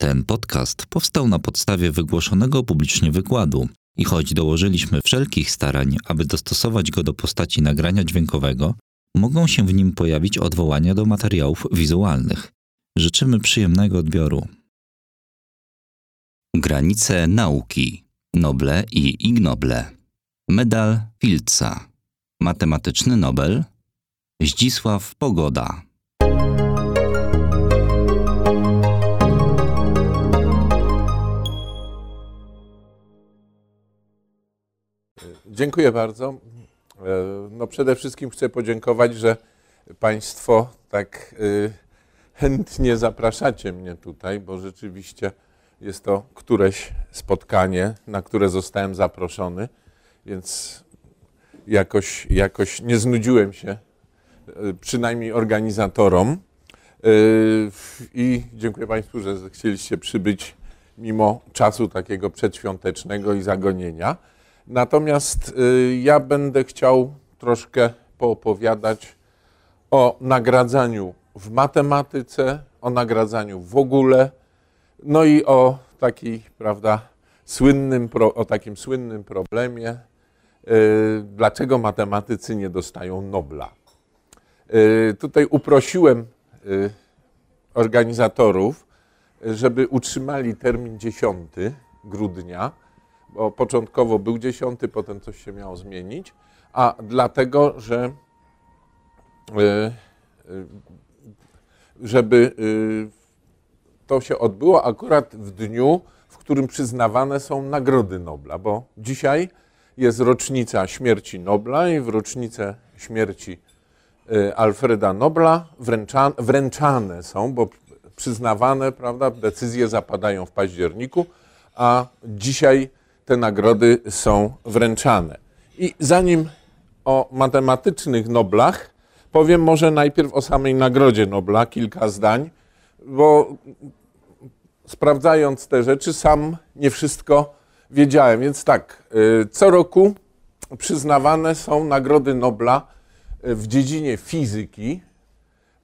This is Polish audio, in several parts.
Ten podcast powstał na podstawie wygłoszonego publicznie wykładu i choć dołożyliśmy wszelkich starań, aby dostosować go do postaci nagrania dźwiękowego, mogą się w nim pojawić odwołania do materiałów wizualnych. Życzymy przyjemnego odbioru. Granice nauki. Noble i ignoble. Medal Filca. Matematyczny Nobel. Zdzisław Pogoda. Dziękuję bardzo. E, No przede wszystkim chcę podziękować, że Państwo tak y, chętnie zapraszacie mnie tutaj, bo rzeczywiście jest to któreś spotkanie, na które zostałem zaproszony, więc jakoś, jakoś nie znudziłem się, y, przynajmniej organizatorom. Y, I dziękuję Państwu, że chcieliście przybyć mimo czasu takiego przedświątecznego i zagonienia. Natomiast y, ja będę chciał troszkę poopowiadać o nagradzaniu w matematyce, o nagradzaniu w ogóle, no i o takiej, prawda, słynnym, o takim słynnym problemie, y, dlaczego matematycy nie dostają Nobla. Y, Tutaj uprosiłem organizatorów, żeby utrzymali termin 10 grudnia, bo początkowo był 10, potem coś się miało zmienić, a dlatego, że y, y, żeby y, to się odbyło akurat w dniu, w którym przyznawane są nagrody Nobla, bo dzisiaj jest rocznica śmierci Nobla i w rocznicę śmierci Alfreda Nobla wręcza, wręczane są, bo przyznawane, prawda, decyzje zapadają w październiku, a dzisiaj te nagrody są wręczane. I zanim o matematycznych Noblach, powiem może najpierw o samej Nagrodzie Nobla, kilka zdań, bo sprawdzając te rzeczy, sam nie wszystko wiedziałem. Więc tak, y, co roku przyznawane są nagrody Nobla y, w dziedzinie fizyki.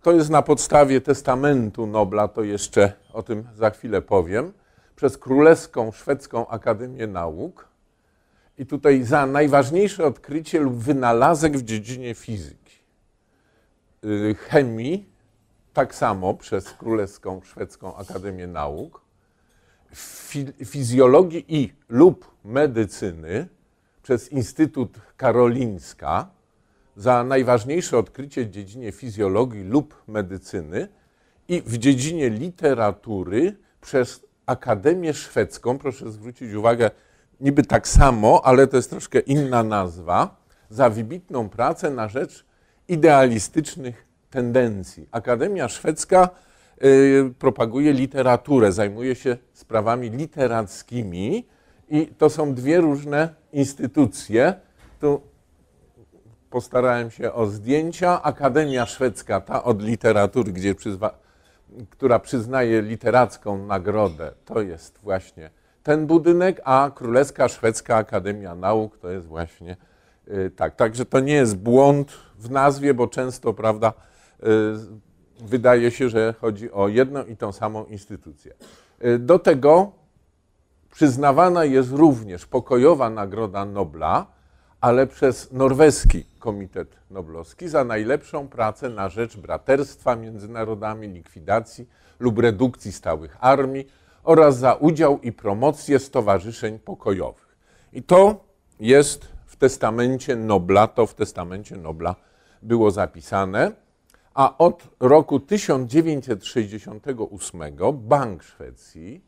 To jest na podstawie testamentu Nobla, to jeszcze o tym za chwilę powiem, przez Królewską Szwedzką Akademię Nauk. I tutaj za najważniejsze odkrycie lub wynalazek w dziedzinie fizyki. Y, Chemii, tak samo przez Królewską Szwedzką Akademię Nauk. Fi- Fizjologii i lub medycyny przez Instytut Karolińska za najważniejsze odkrycie w dziedzinie fizjologii lub medycyny i w dziedzinie literatury przez Akademię Szwedzką, proszę zwrócić uwagę, niby tak samo, ale to jest troszkę inna nazwa, za wybitną pracę na rzecz idealistycznych tendencji. Akademia Szwedzka y, propaguje literaturę, zajmuje się sprawami literackimi i to są dwie różne instytucje. Tu postarałem się o zdjęcia. Akademia Szwedzka, ta od literatury, gdzie przyzwa, która przyznaje literacką nagrodę, to jest właśnie ten budynek, a Królewska Szwedzka Akademia Nauk to jest właśnie y, tak. Także to nie jest błąd w nazwie, bo często, prawda, y, wydaje się, że chodzi o jedną i tą samą instytucję. Y, Do tego przyznawana jest również pokojowa Nagroda Nobla, ale przez norweski Komitet Noblowski za najlepszą pracę na rzecz braterstwa między narodami, likwidacji lub redukcji stałych armii oraz za udział i promocję stowarzyszeń pokojowych. I to jest w testamencie Nobla, to w testamencie Nobla było zapisane, a od roku 1968 Bank Szwecji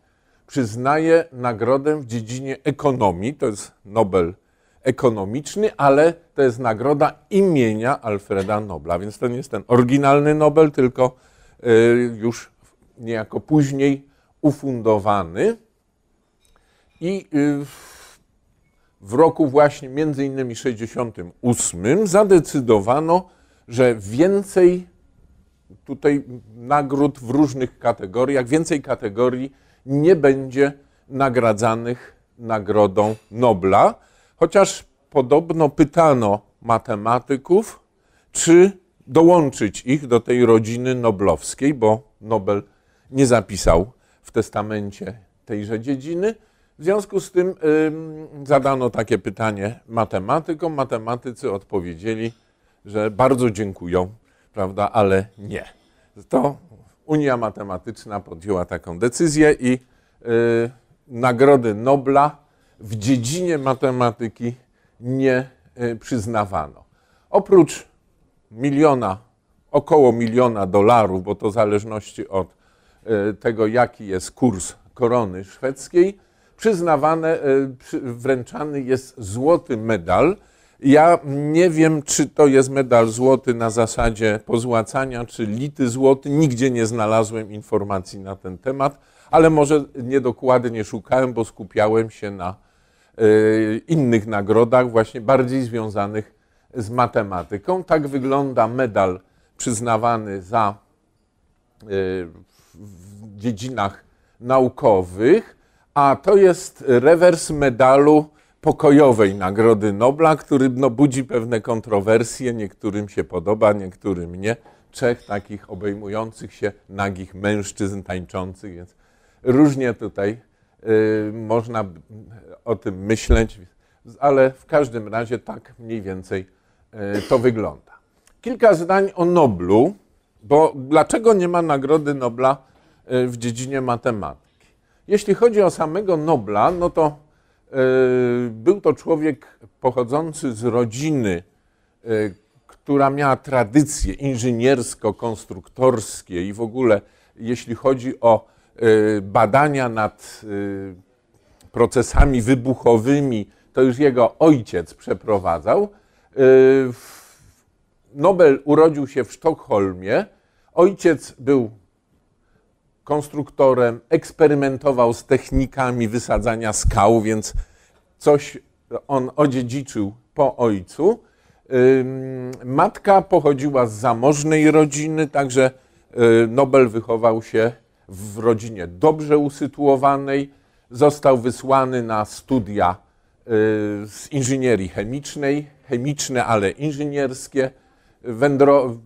przyznaje nagrodę w dziedzinie ekonomii, to jest Nobel ekonomiczny, ale to jest nagroda imienia Alfreda Nobla, więc to nie jest ten oryginalny Nobel, tylko y, już niejako później ufundowany. I y, w roku właśnie między innymi 68 zadecydowano, że więcej tutaj nagród w różnych kategoriach, więcej kategorii nie będzie nagradzanych nagrodą Nobla, chociaż podobno pytano matematyków, czy dołączyć ich do tej rodziny noblowskiej, bo Nobel nie zapisał w testamencie tejże dziedziny. W związku z tym ym, zadano takie pytanie matematykom. Matematycy odpowiedzieli, że bardzo dziękują, prawda, ale nie. To Unia Matematyczna podjęła taką decyzję i y, Nagrody Nobla w dziedzinie matematyki nie y, przyznawano. Oprócz miliona, około miliona dolarów, bo to w zależności od y, tego, jaki jest kurs korony szwedzkiej, przyznawane, y, wręczany jest złoty medal. Ja nie wiem, czy to jest medal złoty na zasadzie pozłacania, czy lity złoty. Nigdzie nie znalazłem informacji na ten temat, ale może niedokładnie szukałem, bo skupiałem się na innych nagrodach, właśnie bardziej związanych z matematyką. Tak wygląda medal przyznawany za y, w dziedzinach naukowych, a to jest rewers medalu pokojowej Nagrody Nobla, który no, budzi pewne kontrowersje. Niektórym się podoba, niektórym nie. Trzech takich obejmujących się nagich mężczyzn tańczących, więc różnie tutaj y, można o tym myśleć, ale w każdym razie tak mniej więcej y, to wygląda. Kilka zdań o Noblu, bo dlaczego nie ma Nagrody Nobla y, w dziedzinie matematyki? Jeśli chodzi o samego Nobla, no to był to człowiek pochodzący z rodziny, która miała tradycje inżyniersko-konstruktorskie i w ogóle, jeśli chodzi o badania nad procesami wybuchowymi, to już jego ojciec przeprowadzał. Nobel urodził się w Sztokholmie. Ojciec był konstruktorem, eksperymentował z technikami wysadzania skał, więc coś on odziedziczył po ojcu. Matka pochodziła z zamożnej rodziny, także Nobel wychował się w rodzinie dobrze usytuowanej. Został wysłany na studia z inżynierii chemicznej, chemiczne, ale inżynierskie. Wędro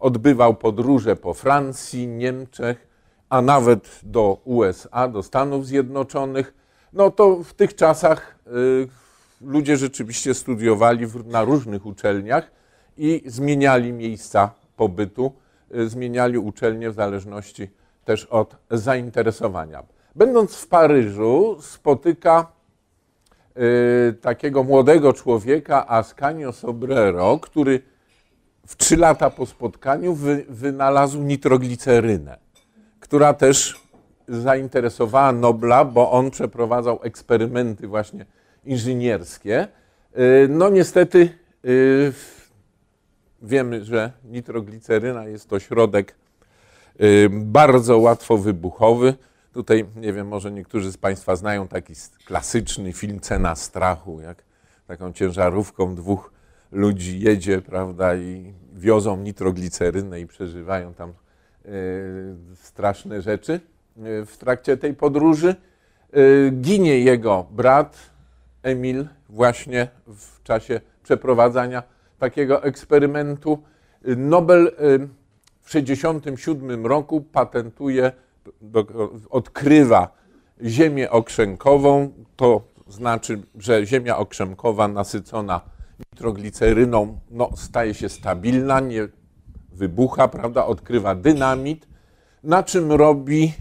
odbywał podróże po Francji, Niemczech, a nawet do USA, do Stanów Zjednoczonych, no to w tych czasach y, ludzie rzeczywiście studiowali na różnych uczelniach i zmieniali miejsca pobytu, y, zmieniali uczelnie w zależności też od zainteresowania. Będąc w Paryżu, spotyka y, takiego młodego człowieka, Ascanio Sobrero, który w trzy lata po spotkaniu wy, wynalazł nitroglicerynę która też zainteresowała Nobla, bo on przeprowadzał eksperymenty właśnie inżynierskie. Y, no niestety y, wiemy, że nitrogliceryna jest to środek y, bardzo łatwo wybuchowy. Tutaj, nie wiem, może niektórzy z Państwa znają taki klasyczny film Cena strachu, jak taką ciężarówką dwóch ludzi jedzie, prawda, i wiozą nitroglicerynę i przeżywają tam Y, straszne rzeczy y, w trakcie tej podróży. Y, ginie jego brat Emil właśnie w czasie przeprowadzania takiego eksperymentu. Nobel w 1967 roku patentuje, odkrywa ziemię okrzękową. To znaczy, że ziemia okrzękowa nasycona nitrogliceryną no, staje się stabilna, nie wybucha, prawda, odkrywa dynamit, na czym robi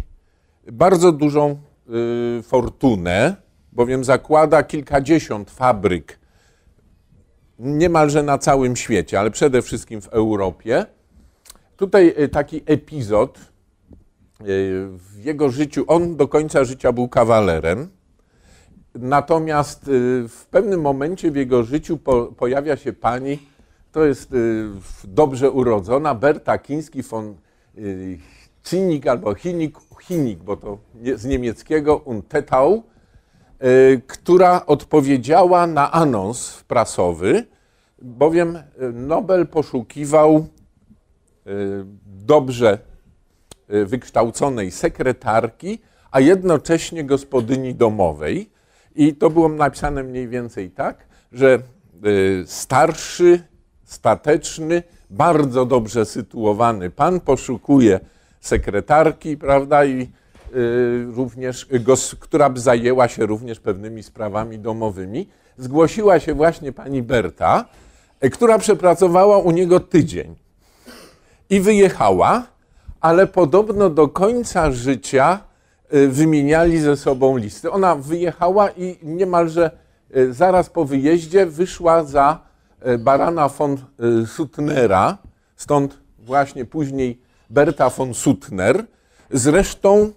bardzo dużą y, fortunę, bowiem zakłada kilkadziesiąt fabryk niemalże na całym świecie, ale przede wszystkim w Europie. Tutaj y, taki epizod w jego życiu, on do końca życia był kawalerem, natomiast y, w pewnym momencie w jego życiu po, pojawia się pani, to jest y, dobrze urodzona Berta Kiński von Cinik albo Chinik, Chinik, bo to z niemieckiego Untetau, która odpowiedziała na anons prasowy, bowiem Nobel poszukiwał dobrze wykształconej sekretarki, a jednocześnie gospodyni domowej. I to było napisane mniej więcej tak, że starszy stateczny, bardzo dobrze sytuowany pan poszukuje sekretarki, prawda, i y, również, która by zajęła się również pewnymi sprawami domowymi. Zgłosiła się właśnie pani Berta, y, która przepracowała u niego tydzień i wyjechała, ale podobno do końca życia y, wymieniali ze sobą listy. Ona wyjechała i niemalże y, zaraz po wyjeździe wyszła za y, barana von Suttnera, stąd właśnie później Berta von Suttner. Zresztą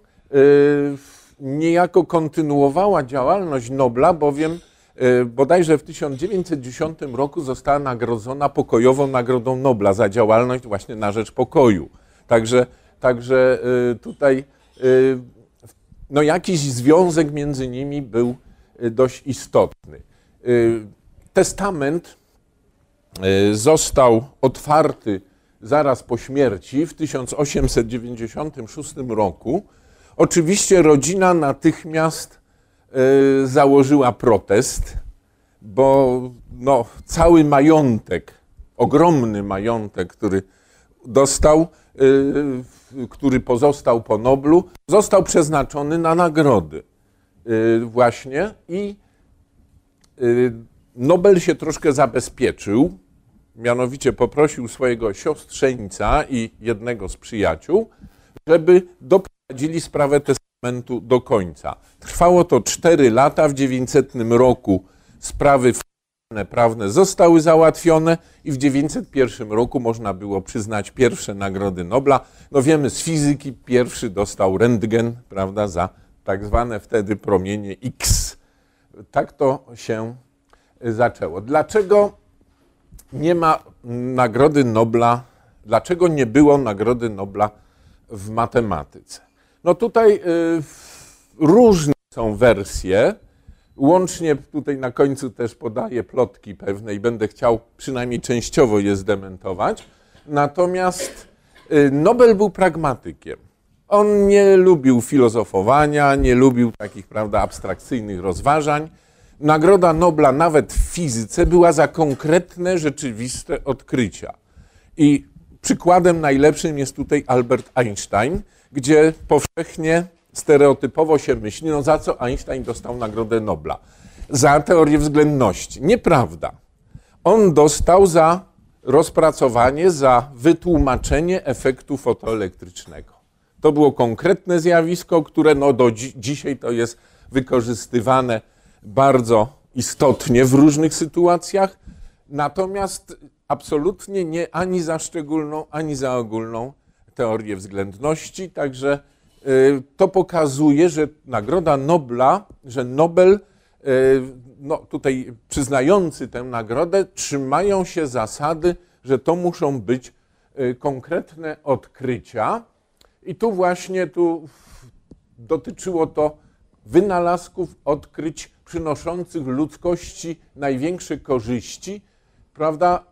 niejako kontynuowała działalność Nobla, bowiem bodajże w 1910 roku została nagrodzona pokojową Nagrodą Nobla za działalność właśnie na rzecz pokoju. Także, także y, tutaj y, no jakiś związek między nimi był y, dość istotny. Testament został otwarty zaraz po śmierci w 1896 roku. Oczywiście rodzina natychmiast założyła protest, bo no, cały majątek, ogromny majątek, który dostał, który pozostał po Noblu, został przeznaczony na nagrody y, właśnie i y, Nobel się troszkę zabezpieczył, mianowicie poprosił swojego siostrzeńca i jednego z przyjaciół, żeby doprowadzili sprawę testamentu do końca. Trwało to 4 lata, w 900 roku sprawy prawne zostały załatwione i w 901 roku można było przyznać pierwsze nagrody Nobla. No wiemy z fizyki, pierwszy dostał rentgen, prawda, za tak zwane wtedy promienie X. Tak to się zaczęło. Dlaczego nie ma nagrody Nobla, dlaczego nie było nagrody Nobla w matematyce? No tutaj y, różne są wersje. Łącznie tutaj na końcu też podaję plotki pewne i będę chciał przynajmniej częściowo je zdementować. Natomiast y, Nobel był pragmatykiem. On nie lubił filozofowania, nie lubił takich, prawda, abstrakcyjnych rozważań. Nagroda Nobla nawet w fizyce była za konkretne, rzeczywiste odkrycia. I przykładem najlepszym jest tutaj Albert Einstein, gdzie powszechnie, stereotypowo się myśli, no za co Einstein dostał Nagrodę Nobla? Za teorię względności. Nieprawda. On dostał za rozpracowanie, za wytłumaczenie efektu fotoelektrycznego. To było konkretne zjawisko, które no do dzi- dzisiaj to jest wykorzystywane bardzo istotnie w różnych sytuacjach, natomiast absolutnie nie ani za szczególną, ani za ogólną teorię względności. Także to pokazuje, że Nagroda Nobla, że Nobel, y, no tutaj przyznający tę nagrodę, trzymają się zasady, że to muszą być y, konkretne odkrycia. I tu właśnie tu dotyczyło to wynalazków, odkryć przynoszących ludzkości największe korzyści, prawda?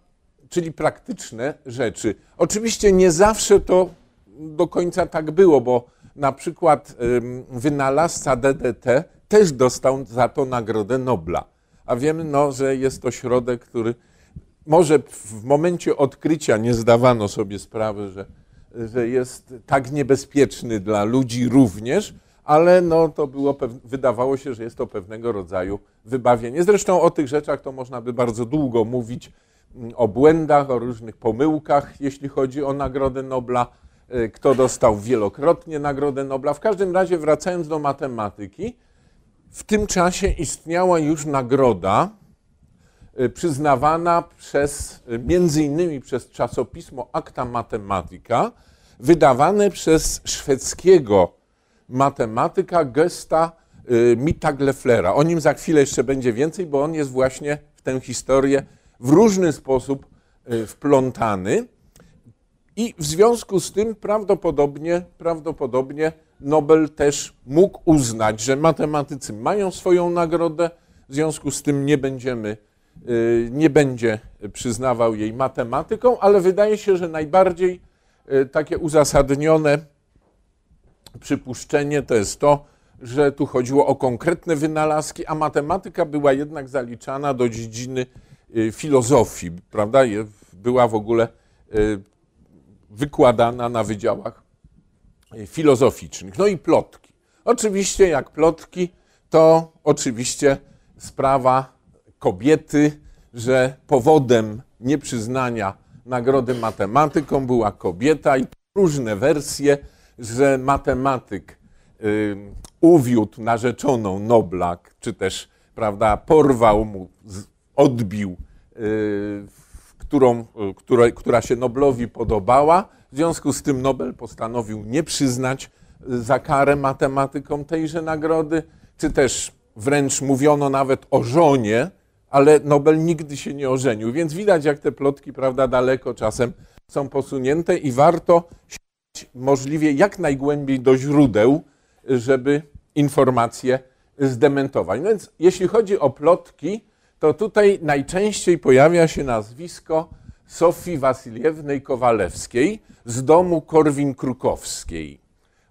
Czyli praktyczne rzeczy. Oczywiście nie zawsze to do końca tak było, bo na przykład wynalazca DDT też dostał za to Nagrodę Nobla. A wiemy, no, że jest to środek, który może w momencie odkrycia nie zdawano sobie sprawy, że, że jest tak niebezpieczny dla ludzi również, ale no, to było, wydawało się, że jest to pewnego rodzaju wybawienie. Zresztą o tych rzeczach to można by bardzo długo mówić, mm, o błędach, o różnych pomyłkach, jeśli chodzi o Nagrodę Nobla, kto dostał wielokrotnie Nagrodę Nobla. W każdym razie, wracając do matematyki, w tym czasie istniała już nagroda y, przyznawana przez, y, między innymi przez czasopismo Acta Mathematica, wydawane przez szwedzkiego matematyka Gesta y, Mittagleflera. O nim za chwilę jeszcze będzie więcej, bo on jest właśnie w tę historię w różny sposób y, wplątany. I w związku z tym prawdopodobnie, prawdopodobnie Nobel też mógł uznać, że matematycy mają swoją nagrodę, w związku z tym nie będziemy, y, nie będzie przyznawał jej matematyką, ale wydaje się, że najbardziej y, takie uzasadnione przypuszczenie to jest to, że tu chodziło o konkretne wynalazki, a matematyka była jednak zaliczana do dziedziny y, filozofii, prawda? Była w ogóle wykładana na wydziałach y, filozoficznych. No i plotki. Oczywiście, jak plotki, to oczywiście sprawa kobiety, że powodem nieprzyznania nagrody matematykom była kobieta i różne wersje, że matematyk y, uwiódł narzeczoną Nobla, czy też prawda, porwał mu, odbił, y, którą, y, która, która się Noblowi podobała. W związku z tym Nobel postanowił nie przyznać y, za karę matematykom tejże nagrody, czy też wręcz mówiono nawet o żonie, ale Nobel nigdy się nie ożenił. Więc widać, jak te plotki, prawda, daleko czasem są posunięte i warto sięgać możliwie jak najgłębiej do źródeł, żeby informacje zdementować. No więc jeśli chodzi o plotki, to tutaj najczęściej pojawia się nazwisko Sofii Wasiliewnej Kowalewskiej z domu Korwin-Krukowskiej.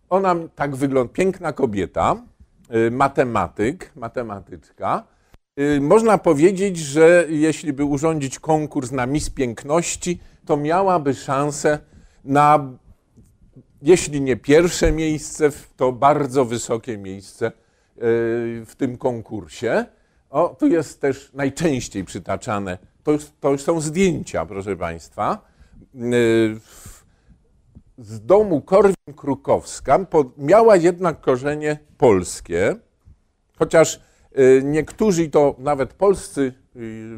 Ona tak wygląda, piękna kobieta, y, matematyk, matematyczka. Y, Można powiedzieć, że jeśli by urządzić konkurs na Miss Piękności, to miałaby szansę na, jeśli nie pierwsze miejsce, to bardzo wysokie miejsce y, w tym konkursie. O, tu jest też najczęściej przytaczane, to już, to już są zdjęcia, proszę Państwa, y, z domu Korwin-Krukowska. Miała jednak korzenie polskie, chociaż y, niektórzy, to nawet polscy y,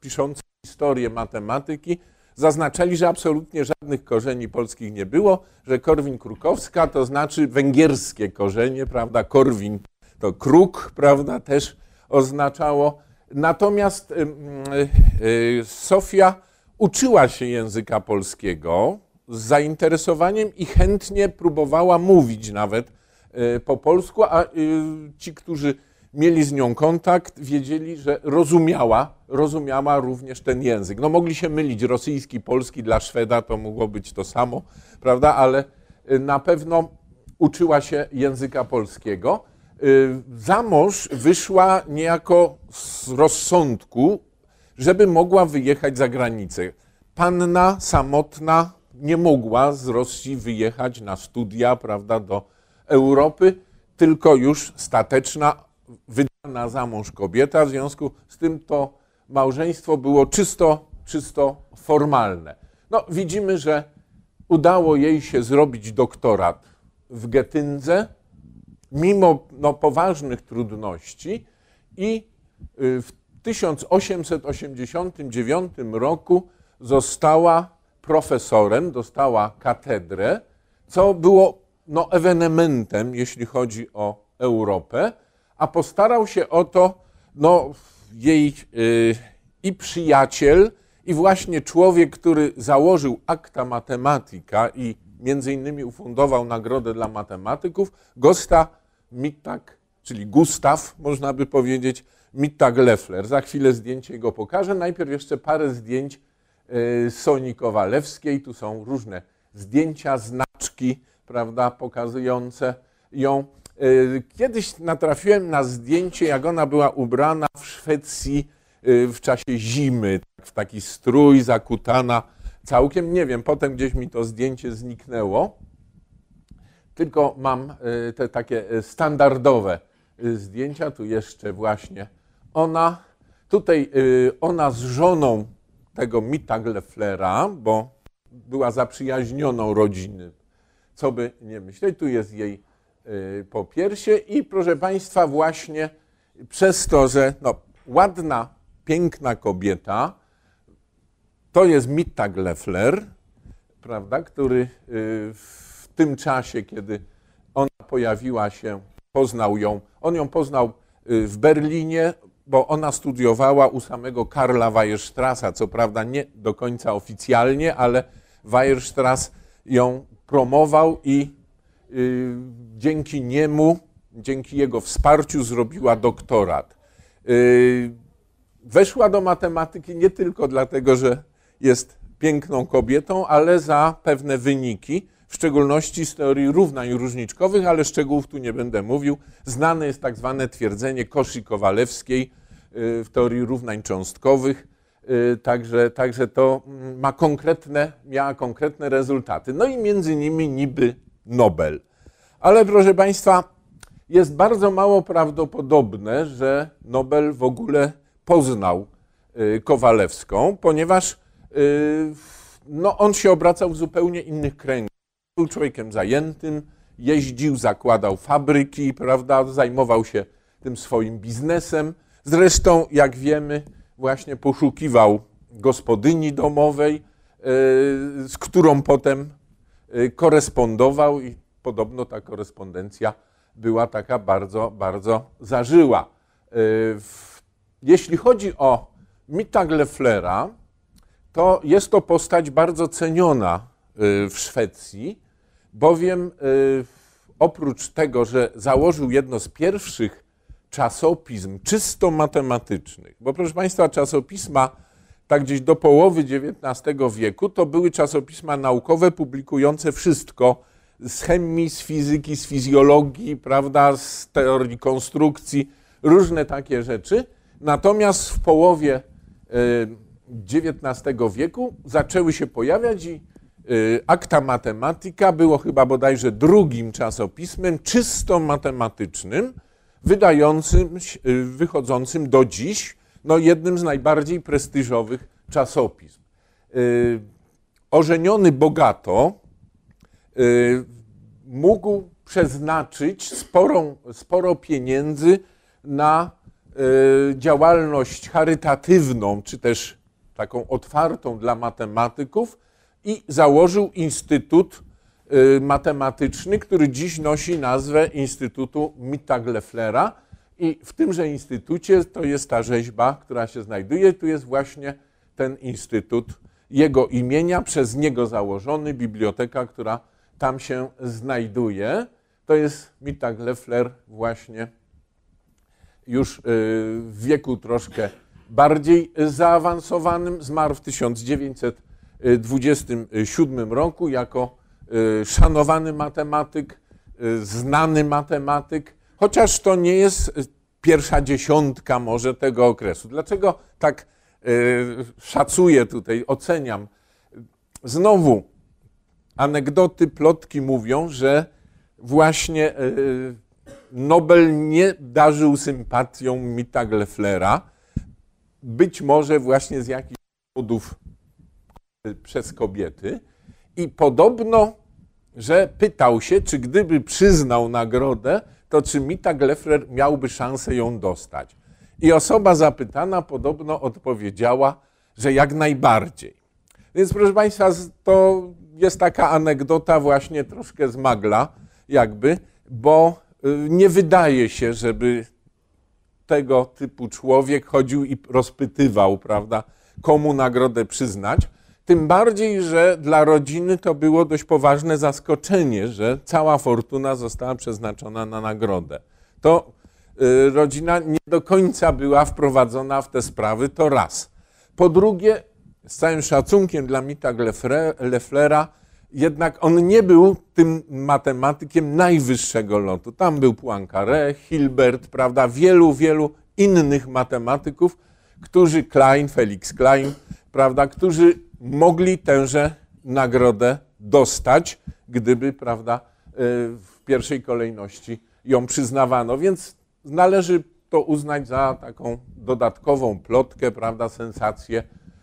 piszący historię matematyki, zaznaczali, że absolutnie żadnych korzeni polskich nie było, że Korwin-Krukowska to znaczy węgierskie korzenie, prawda? Korwin to kruk, prawda, też oznaczało. Natomiast y, Sofia uczyła się języka polskiego z zainteresowaniem i chętnie próbowała mówić nawet y, po polsku, a y, ci, którzy mieli z nią kontakt, wiedzieli, że rozumiała, rozumiała również ten język. No mogli się mylić, rosyjski, polski dla Szweda to mogło być to samo, prawda, ale na pewno uczyła się języka polskiego. Y, Za mąż wyszła niejako z rozsądku, żeby mogła wyjechać za granicę. Panna samotna nie mogła z Rosji wyjechać na studia, prawda, do Europy, tylko już stateczna, wydana za mąż kobieta. W związku z tym to małżeństwo było czysto, czysto formalne. No, widzimy, że udało jej się zrobić doktorat w Getyndze, mimo no, poważnych trudności i y, w 1889 roku została profesorem, dostała katedrę, co było no, ewenementem, jeśli chodzi o Europę, a postarał się o to no, jej y, i przyjaciel, i właśnie człowiek, który założył akta matematyka i między innymi ufundował nagrodę dla matematyków, Gosta Mittag, czyli Gustaw, można by powiedzieć, Mittag-Leffler. Za chwilę zdjęcie go pokażę. Najpierw jeszcze parę zdjęć y, Soni Kowalewskiej. Tu są różne zdjęcia, znaczki, prawda, pokazujące ją. Y, Kiedyś natrafiłem na zdjęcie, jak ona była ubrana w Szwecji y, w czasie zimy, tak, w taki strój, zakutana całkiem. Nie wiem, potem gdzieś mi to zdjęcie zniknęło. Tylko mam y, te takie y, standardowe y, zdjęcia. Tu jeszcze właśnie ona. Tutaj ona z żoną tego Mittagleflera, bo była zaprzyjaźnioną rodziny. Co by nie myśleć, tu jest jej y, popiersie i proszę Państwa właśnie przez to, że no, ładna, piękna kobieta, to jest Mittagleffler, prawda, który w tym czasie, kiedy ona pojawiła się, poznał ją, on ją poznał y, w Berlinie, bo ona studiowała u samego Karla Weierstrassa, co prawda nie do końca oficjalnie, ale Weierstrass ją promował i y, dzięki niemu, dzięki jego wsparciu zrobiła doktorat. Y, weszła do matematyki nie tylko dlatego, że jest piękną kobietą, ale za pewne wyniki, w szczególności z teorii równań różniczkowych, ale szczegółów tu nie będę mówił. Znane jest tak zwane twierdzenie Koszy-Kowalewskiej y, w teorii równań cząstkowych, y, także, także to mm, ma konkretne, miała konkretne rezultaty. No i między nimi niby Nobel. Ale proszę Państwa, jest bardzo mało prawdopodobne, że Nobel w ogóle poznał y, Kowalewską, ponieważ no, on się obracał w zupełnie innych kręgach. Był człowiekiem zajętym, jeździł, zakładał fabryki, prawda, zajmował się tym swoim biznesem. Zresztą, jak wiemy, właśnie poszukiwał gospodyni domowej, y, z którą potem y, korespondował i podobno ta korespondencja była taka bardzo, bardzo zażyła. W- Jeśli chodzi o Mita Gleflera, to jest to postać bardzo ceniona w Szwecji, bowiem y, oprócz tego, że założył jedno z pierwszych czasopism czysto matematycznych, bo proszę Państwa, czasopisma tak gdzieś do połowy XIX wieku to były czasopisma naukowe publikujące wszystko z chemii, z fizyki, z fizjologii, prawda, z teorii konstrukcji, różne takie rzeczy. Natomiast w połowie y, XIX wieku zaczęły się pojawiać i y, Akta Matematyka było chyba bodajże drugim czasopismem czysto matematycznym, wydającym, y, wychodzącym do dziś, no jednym z najbardziej prestiżowych czasopism. Y, Ożeniony bogato, y, mógł przeznaczyć sporą, sporo pieniędzy na y, działalność charytatywną, czy też taką otwartą dla matematyków i założył Instytut y, Matematyczny, który dziś nosi nazwę Instytutu Mittagleflera i w tymże instytucie to jest ta rzeźba, która się znajduje. Tu jest właśnie ten instytut jego imienia, przez niego założony, biblioteka, która tam się znajduje. To jest Mittag Leffler właśnie już y, w wieku troszkę bardziej zaawansowanym. Zmarł w 1927 roku jako y, szanowany matematyk, y, znany matematyk, chociaż to nie jest y, pierwsza dziesiątka może tego okresu. Dlaczego tak y, szacuję tutaj, oceniam? Znowu anegdoty, plotki mówią, że właśnie y, Nobel nie darzył sympatią Mita Gleflera, być może właśnie z jakichś powodów y, przez kobiety. I podobno, że pytał się, czy gdyby przyznał nagrodę, to czy Mita Glefler miałby szansę ją dostać. I osoba zapytana podobno odpowiedziała, że jak najbardziej. Więc proszę Państwa, to jest taka anegdota właśnie troszkę z magla, jakby, bo y, nie wydaje się, żeby tego typu człowiek chodził i rozpytywał, prawda, komu nagrodę przyznać. Tym bardziej, że dla rodziny to było dość poważne zaskoczenie, że cała fortuna została przeznaczona na nagrodę. To y, rodzina nie do końca była wprowadzona w te sprawy, to raz. Po drugie, z całym szacunkiem dla Mita Lefflera, jednak on nie był tym matematykiem najwyższego lotu. Tam był Poincaré, Hilbert, prawda, wielu, wielu innych matematyków, którzy Klein, Felix Klein, prawda, którzy mogli tęże nagrodę dostać, gdyby, prawda, y, w pierwszej kolejności ją przyznawano. Więc należy to uznać za taką dodatkową plotkę, prawda, sensację,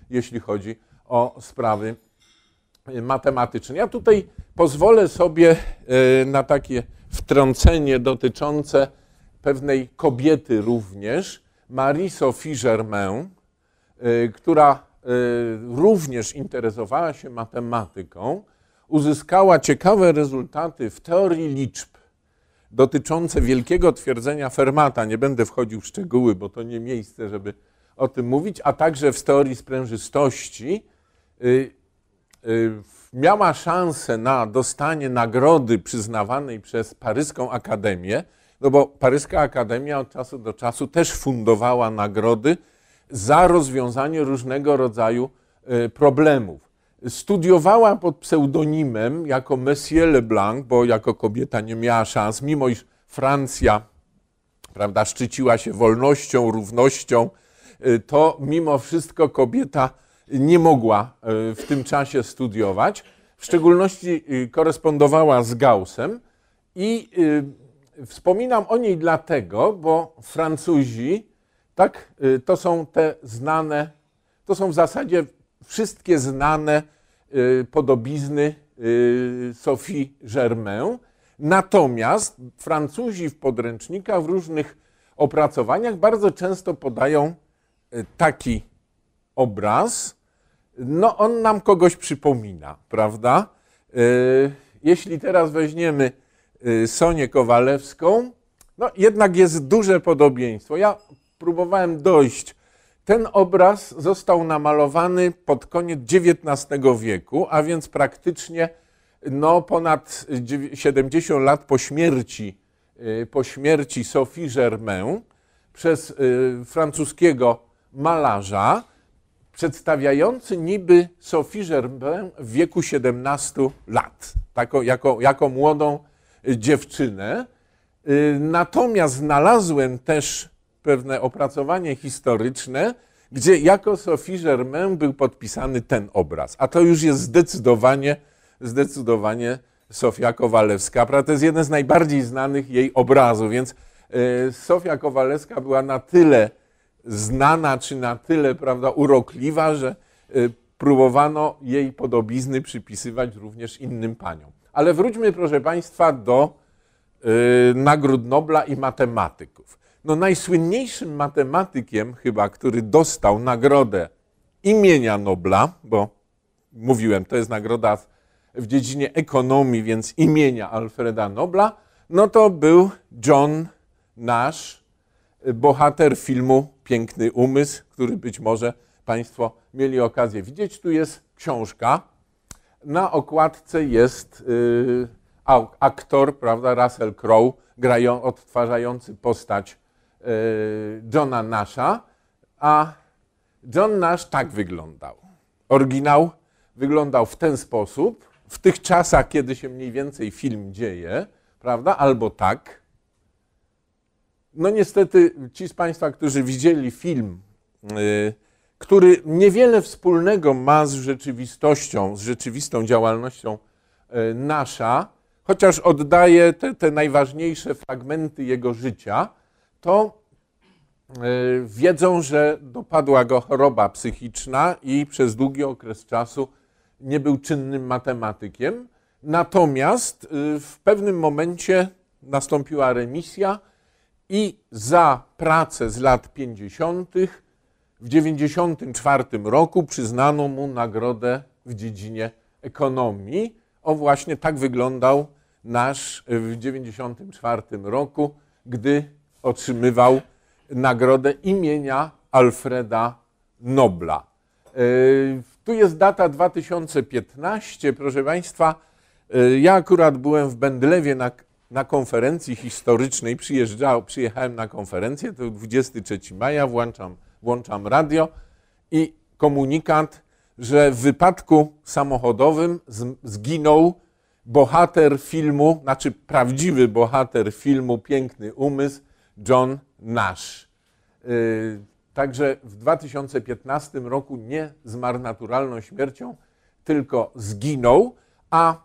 jeśli chodzi o sprawy matematyczne. Ja tutaj pozwolę sobie e, na takie wtrącenie dotyczące pewnej kobiety również, Marie-Sophie Germain, która również interesowała się matematyką, uzyskała ciekawe rezultaty w teorii liczb dotyczące wielkiego twierdzenia Fermata. Nie będę wchodził w szczegóły, bo to nie miejsce, żeby o tym mówić, a także w teorii sprężystości. Y, y, miała szansę na dostanie nagrody przyznawanej przez Paryską Akademię, no bo Paryska Akademia od czasu do czasu też fundowała nagrody za rozwiązanie różnego rodzaju y, problemów. Studiowała pod pseudonimem jako Monsieur Leblanc, bo jako kobieta nie miała szans, mimo iż Francja prawda, szczyciła się wolnością, równością, y, to mimo wszystko kobieta nie mogła y, w tym czasie studiować. W szczególności korespondowała z Gaussem i wspominam o niej dlatego, bo Francuzi, tak, y, to są te znane, to są w zasadzie wszystkie znane y, podobizny y, Sophie Germain. Natomiast Francuzi w podręcznikach, w różnych opracowaniach bardzo często podają taki obraz. No, on nam kogoś przypomina, prawda? Jeśli teraz weźmiemy Sonię Kowalewską, no jednak jest duże podobieństwo. Ja próbowałem dojść. Ten obraz został namalowany pod koniec XIX wieku, a więc praktycznie no, ponad 70 lat po śmierci, y, po śmierci Sophie Germain przez y, francuskiego malarza, przedstawiający niby Sophie Germain w wieku 17 lat, jako, jako młodą y, dziewczynę. Natomiast znalazłem też pewne opracowanie historyczne, gdzie jako Sophie Germain był podpisany ten obraz. A to już jest zdecydowanie, zdecydowanie Sofia Kowalewska. To jest jeden z najbardziej znanych jej obrazów, więc e, Sofia Kowalewska była na tyle znana, czy na tyle prawda, urokliwa, że e, próbowano jej podobizny przypisywać również innym paniom. Ale wróćmy, proszę Państwa, do e, nagród Nobla i matematyków no najsłynniejszym matematykiem chyba, który dostał nagrodę imienia Nobla, bo mówiłem, to jest nagroda w dziedzinie ekonomii, więc imienia Alfreda Nobla, no to był John Nash, bohater filmu Piękny Umysł, który być może Państwo mieli okazję widzieć. Tu jest książka. Na okładce jest y, aktor, prawda, Russell Crowe, grają, odtwarzający postać Y, Johna Nasha, a John Nash tak wyglądał. Oryginał wyglądał w ten sposób, w tych czasach, kiedy się mniej więcej film dzieje, prawda? Albo tak. No niestety ci z Państwa, którzy widzieli film, yy, który niewiele wspólnego ma z rzeczywistością, z rzeczywistą działalnością yy, Nasza, chociaż oddaje te, te najważniejsze fragmenty jego życia, to e, wiedzą, że dopadła go choroba psychiczna i przez długi okres czasu nie był czynnym matematykiem. Natomiast e, w pewnym momencie nastąpiła remisja i za pracę z lat 50. w 1994 roku przyznano mu nagrodę w dziedzinie ekonomii. O właśnie tak wyglądał nasz w 1994 roku, gdy otrzymywał nagrodę imienia Alfreda Nobla. E, tu jest data 2015, proszę Państwa. E, ja akurat byłem w Bendlewie na, na konferencji historycznej, Przyjeżdżał, przyjechałem na konferencję, to 23 maja, włączam, włączam radio i komunikat, że w wypadku samochodowym zginął bohater filmu, znaczy prawdziwy bohater filmu Piękny Umysł, John Nash. Y, także w 2015 roku nie zmarł naturalną śmiercią, tylko zginął, a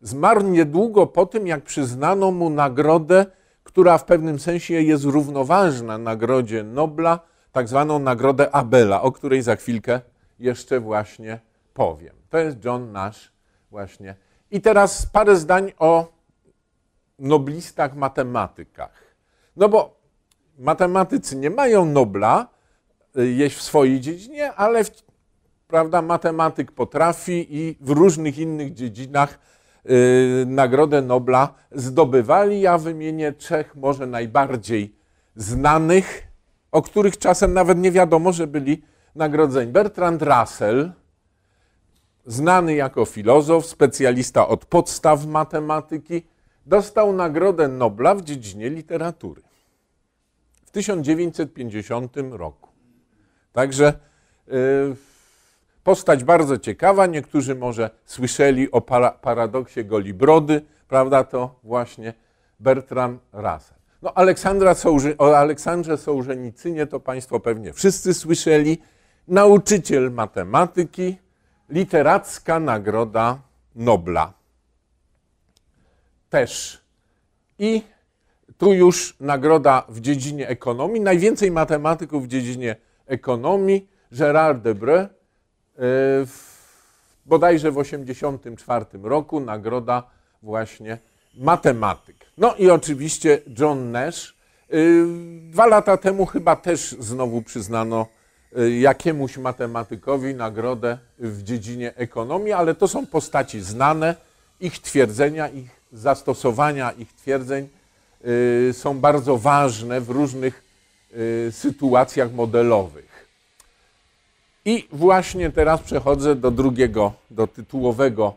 zmarł niedługo po tym, jak przyznano mu nagrodę, która w pewnym sensie jest równoważna nagrodzie Nobla, tak zwaną nagrodę Abela, o której za chwilkę jeszcze właśnie powiem. To jest John Nash właśnie. I teraz parę zdań o noblistach matematykach. No bo matematycy nie mają Nobla y, jeść w swojej dziedzinie, ale w, prawda, matematyk potrafi i w różnych innych dziedzinach y, Nagrodę Nobla zdobywali. Ja wymienię trzech może najbardziej znanych, o których czasem nawet nie wiadomo, że byli nagrodzeni. Bertrand Russell, znany jako filozof, specjalista od podstaw matematyki, dostał Nagrodę Nobla w dziedzinie literatury w 1950 roku. Także y, postać bardzo ciekawa. Niektórzy może słyszeli o paradoksie Golibrody, prawda? To właśnie Bertrand Russell. No, Aleksandra o Aleksandrze Sołżenicynie to Państwo pewnie wszyscy słyszeli. Nauczyciel matematyki, literacka nagroda Nobla. Też. I Tu już nagroda w dziedzinie ekonomii. Najwięcej matematyków w dziedzinie ekonomii. Gérard Debreu, y, w, bodajże w 1984 roku, nagroda właśnie matematyk. No i oczywiście John Nash. Y, Dwa lata temu chyba też znowu przyznano y, jakiemuś matematykowi nagrodę w dziedzinie ekonomii, ale to są postaci znane, ich twierdzenia, ich zastosowania, ich twierdzeń są bardzo ważne w różnych y, sytuacjach modelowych. I właśnie teraz przechodzę do drugiego, do tytułowego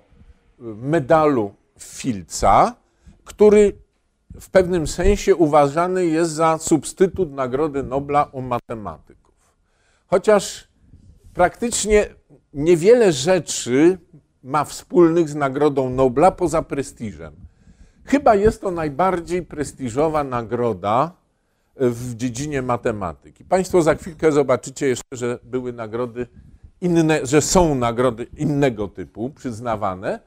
y, medalu Filca, który w pewnym sensie uważany jest za substytut Nagrody Nobla u matematyków. Chociaż praktycznie niewiele rzeczy ma wspólnych z Nagrodą Nobla poza prestiżem. Chyba jest to najbardziej prestiżowa nagroda w dziedzinie matematyki. Państwo za chwilkę zobaczycie jeszcze, że były nagrody inne, że są nagrody innego typu przyznawane,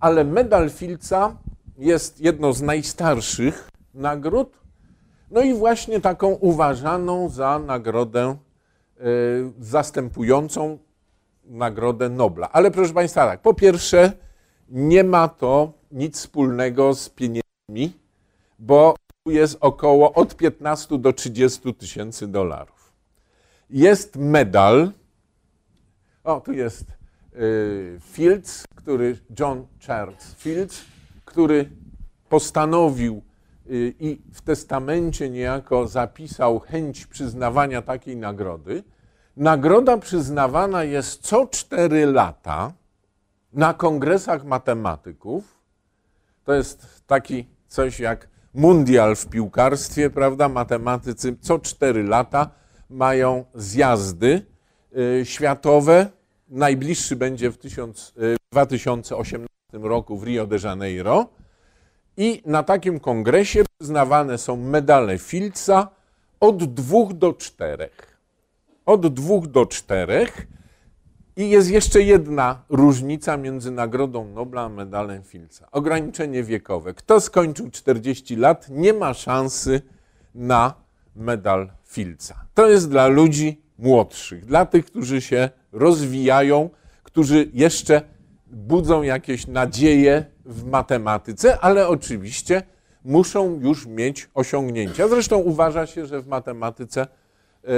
ale medal Filca jest jedną z najstarszych nagród, no i właśnie taką uważaną za nagrodę y, zastępującą Nagrodę Nobla. Ale proszę Państwa, tak, po pierwsze, nie ma to nic wspólnego z pieniędzmi, bo tu jest około od 15 do 30 tysięcy dolarów. Jest medal, o tu jest y, Fields, który, John Charles Fields, który postanowił y, i w testamencie niejako zapisał chęć przyznawania takiej nagrody. Nagroda przyznawana jest co 4 lata na kongresach matematyków. To jest taki coś jak mundial w piłkarstwie, prawda? Matematycy co 4 lata mają zjazdy y, światowe. Najbliższy będzie w, tysiąc, y, w 2018 roku w Rio de Janeiro. I na takim kongresie przyznawane są medale Filca od dwóch do czterech. Od dwóch do czterech. I jest jeszcze jedna różnica między Nagrodą Nobla a medalem Filca. Ograniczenie wiekowe. Kto skończył 40 lat, nie ma szansy na medal Filca. To jest dla ludzi młodszych, dla tych, którzy się rozwijają, którzy jeszcze budzą jakieś nadzieje w matematyce, ale oczywiście muszą już mieć osiągnięcia. Zresztą uważa się, że w matematyce e,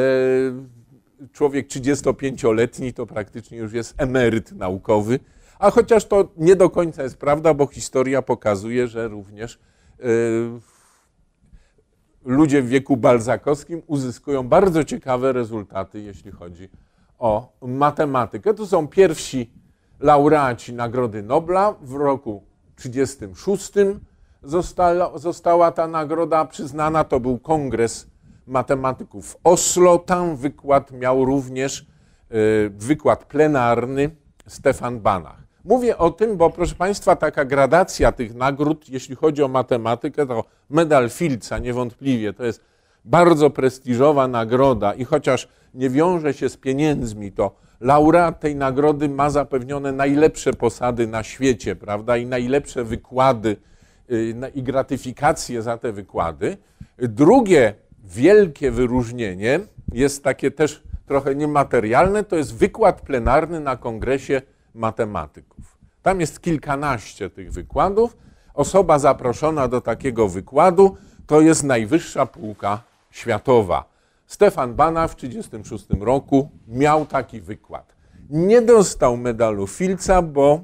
człowiek 35-letni to praktycznie już jest emeryt naukowy, a chociaż to nie do końca jest prawda, bo historia pokazuje, że również e, ludzie w wieku balzakowskim uzyskują bardzo ciekawe rezultaty, jeśli chodzi o matematykę. To są pierwsi laureaci Nagrody Nobla. W roku 1936 została, została ta nagroda przyznana. To był kongres matematyków w Oslo. Tam wykład miał również y, wykład plenarny Stefan Banach. Mówię o tym, bo proszę Państwa, taka gradacja tych nagród, jeśli chodzi o matematykę, to medal Filca niewątpliwie to jest bardzo prestiżowa nagroda i chociaż nie wiąże się z pieniędzmi, to laureat tej nagrody ma zapewnione najlepsze posady na świecie, prawda, i najlepsze wykłady y, i gratyfikacje za te wykłady. Drugie wielkie wyróżnienie jest takie też trochę niematerialne, to jest wykład plenarny na kongresie matematyków. Tam jest kilkanaście tych wykładów. Osoba zaproszona do takiego wykładu to jest najwyższa półka światowa. Stefan Bana w 1936 roku miał taki wykład. Nie dostał medalu Filca, bo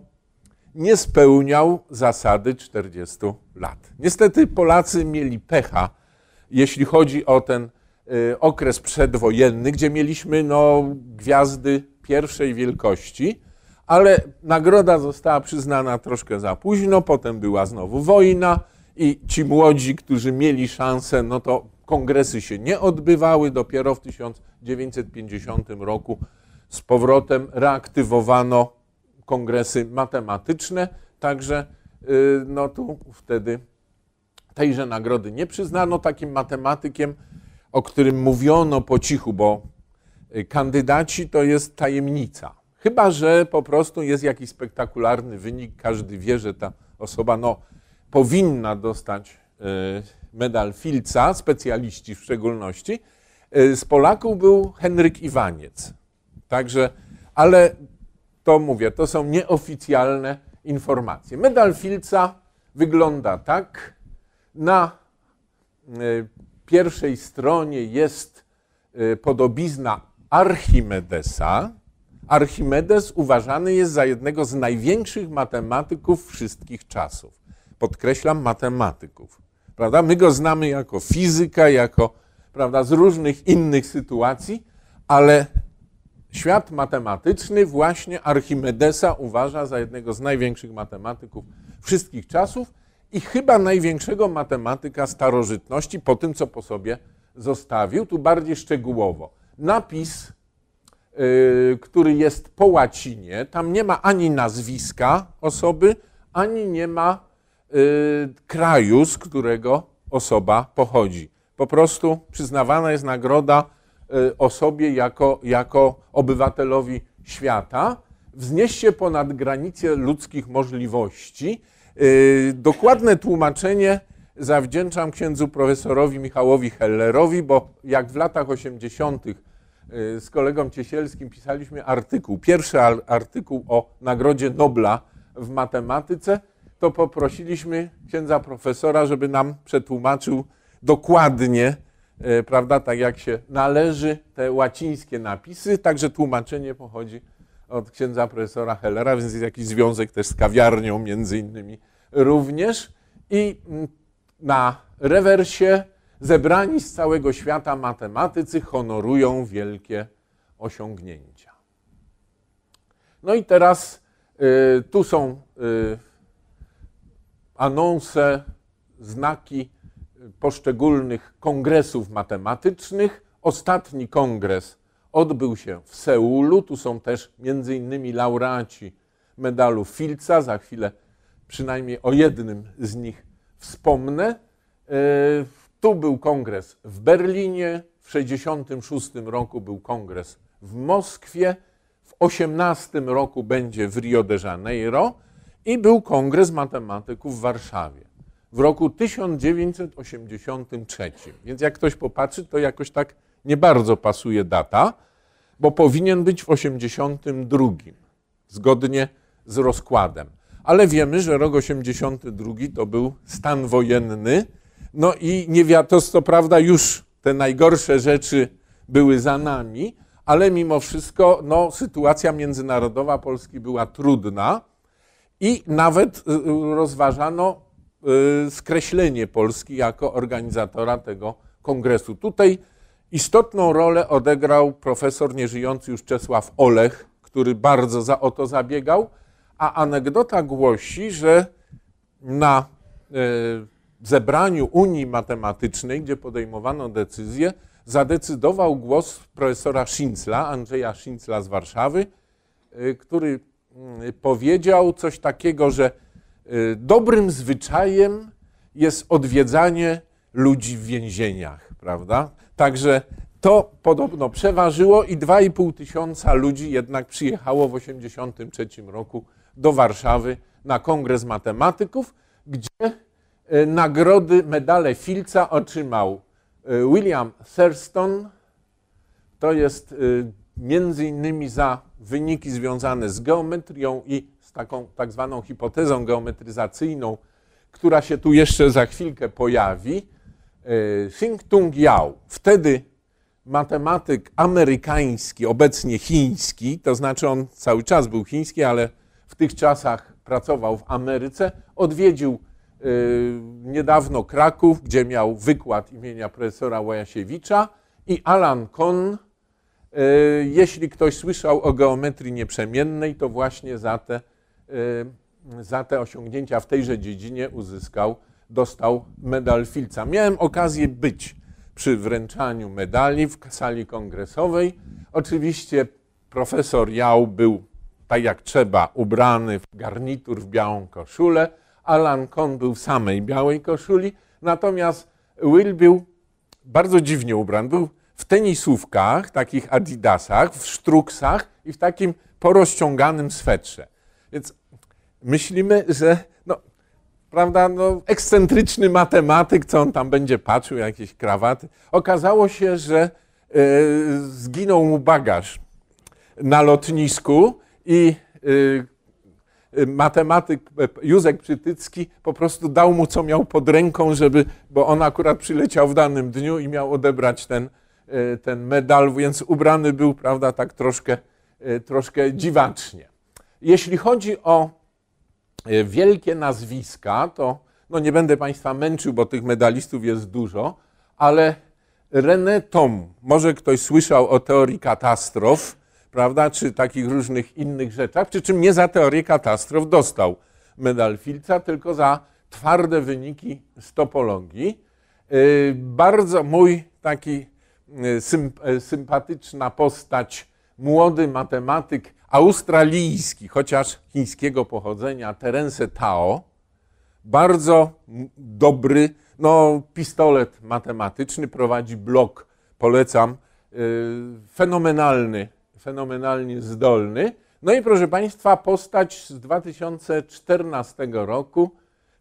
nie spełniał zasady 40 lat. Niestety Polacy mieli pecha, jeśli chodzi o ten y, okres przedwojenny, gdzie mieliśmy no, gwiazdy pierwszej wielkości, ale nagroda została przyznana troszkę za późno, potem była znowu wojna i ci młodzi, którzy mieli szansę, no to kongresy się nie odbywały. Dopiero w 1950 roku z powrotem reaktywowano kongresy matematyczne, także y, no tu wtedy tejże nagrody nie przyznano takim matematykiem, o którym mówiono po cichu, bo y, kandydaci to jest tajemnica. Chyba, że po prostu jest jakiś spektakularny wynik, każdy wie, że ta osoba no, powinna dostać y, medal Filca, specjaliści w szczególności. Y, z Polaków był Henryk Iwaniec. Także, ale to mówię, to są nieoficjalne informacje. Medal Filca wygląda tak. Na y, pierwszej stronie jest y, podobizna Archimedesa. Archimedes uważany jest za jednego z największych matematyków wszystkich czasów. Podkreślam matematyków. Prawda? My go znamy jako fizyka, jako prawda, z różnych innych sytuacji, ale świat matematyczny właśnie Archimedesa uważa za jednego z największych matematyków wszystkich czasów i chyba największego matematyka starożytności po tym, co po sobie zostawił. Tu bardziej szczegółowo. Napis, yy, który jest po łacinie, tam nie ma ani nazwiska osoby, ani nie ma yy, kraju, z którego osoba pochodzi. Po prostu przyznawana jest nagroda y, osobie jako, jako obywatelowi świata. Wznieść się ponad granice ludzkich możliwości. Y, dokładne tłumaczenie zawdzięczam księdzu profesorowi Michałowi Hellerowi, bo jak w latach 80. Y, z kolegą Ciesielskim pisaliśmy artykuł, pierwszy artykuł o Nagrodzie Nobla w matematyce, to poprosiliśmy księdza profesora, żeby nam przetłumaczył dokładnie, e, prawda, tak jak się należy, te łacińskie napisy, także tłumaczenie pochodzi od księdza profesora Hellera, więc jest jakiś związek też z kawiarnią między innymi również. I na rewersie zebrani z całego świata matematycy honorują wielkie osiągnięcia. No i teraz y, tu są y, anonse, znaki poszczególnych kongresów matematycznych. Ostatni kongres odbył się w Seulu. Tu są też między innymi laureaci medalu Filca. Za chwilę przynajmniej o jednym z nich wspomnę. E, tu był kongres w Berlinie, w 1966 roku był kongres w Moskwie, w 1918 roku będzie w Rio de Janeiro i był kongres matematyków w Warszawie w roku 1983. Więc jak ktoś popatrzy, to jakoś tak nie bardzo pasuje data, bo powinien być w 82, zgodnie z rozkładem. Ale wiemy, że rok 82 to był stan wojenny, no i nie wiadomo, to prawda już te najgorsze rzeczy były za nami, ale mimo wszystko no, sytuacja międzynarodowa Polski była trudna i nawet y, y, rozważano Y, skreślenie Polski jako organizatora tego kongresu. Tutaj istotną rolę odegrał profesor nieżyjący już Czesław Olech, który bardzo za, o to zabiegał, a anegdota głosi, że na y, zebraniu Unii Matematycznej, gdzie podejmowano decyzję, zadecydował głos profesora Szinzla, Andrzeja Szinzla z Warszawy, y, który powiedział coś takiego, że Y, dobrym zwyczajem jest odwiedzanie ludzi w więzieniach, prawda? Także to podobno przeważyło i 2,5 tysiąca ludzi jednak przyjechało w 1983 roku do Warszawy na Kongres Matematyków, gdzie y, nagrody, medale Filca otrzymał y, William Thurston. To jest między innymi za wyniki związane z geometrią i taką tak zwaną hipotezą geometryzacyjną, która się tu jeszcze za chwilkę pojawi, E, Yao, wtedy matematyk amerykański, obecnie chiński, to znaczy on cały czas był chiński, ale w tych czasach pracował w Ameryce, odwiedził e, niedawno Kraków, gdzie miał wykład imienia profesora Łajasiewicza i Alan Kohn, e, jeśli ktoś słyszał o geometrii nieprzemiennej, to właśnie za te za te osiągnięcia w tejże dziedzinie uzyskał, dostał medal Filca. Miałem okazję być przy wręczaniu medali w sali kongresowej. Oczywiście profesor Jał był tak jak trzeba ubrany w garnitur, w białą koszulę. Alan Kohn był w samej białej koszuli, natomiast Will był bardzo dziwnie ubrany. Był w tenisówkach, takich adidasach, w sztruksach i w takim porozciąganym swetrze. Więc myślimy, że prawda, no, ekscentryczny matematyk, co on tam będzie patrzył, jakieś krawaty. Okazało się, że e, zginął mu bagaż na lotnisku i e, matematyk e, Józek Przytycki po prostu dał mu, co miał pod ręką, żeby, bo on akurat przyleciał w danym dniu i miał odebrać ten, ten medal, więc ubrany był, prawda, tak troszkę, troszkę dziwacznie. Jeśli chodzi o wielkie nazwiska, to no nie będę Państwa męczył, bo tych medalistów jest dużo, ale René Tom, może ktoś słyszał o teorii katastrof, prawda, czy takich różnych innych rzeczach, przy czym nie za teorię katastrof dostał medal Filca, tylko za twarde wyniki z topologii. Yy, Bardzo mój taki yy, sympatyczna postać, młody matematyk australijski, chociaż chińskiego pochodzenia, Terence Tao, bardzo dobry, no pistolet matematyczny, prowadzi blog, polecam, yy, fenomenalny, fenomenalnie zdolny. No i proszę Państwa, postać z 2014 roku,